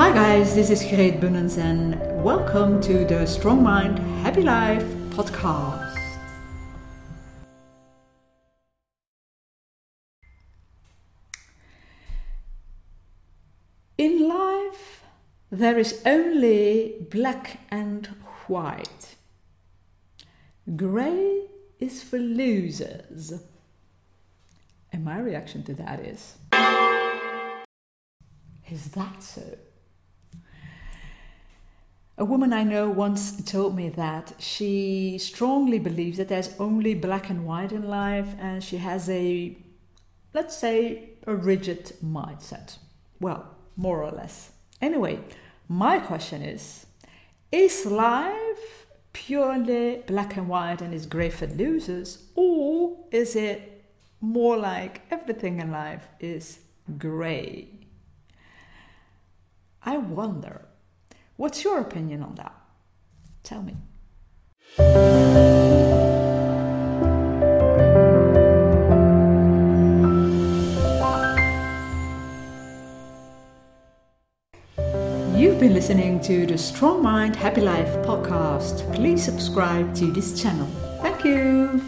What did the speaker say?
Hi guys, this is Greet Bunnens and welcome to the Strong Mind Happy Life podcast. In life, there is only black and white. Grey is for losers. And my reaction to that is Is that so? A woman I know once told me that she strongly believes that there's only black and white in life and she has a, let's say, a rigid mindset. Well, more or less. Anyway, my question is Is life purely black and white and is grey for losers, or is it more like everything in life is grey? I wonder What's your opinion on that? Tell me. You've been listening to the Strong Mind Happy Life podcast. Please subscribe to this channel. Thank you.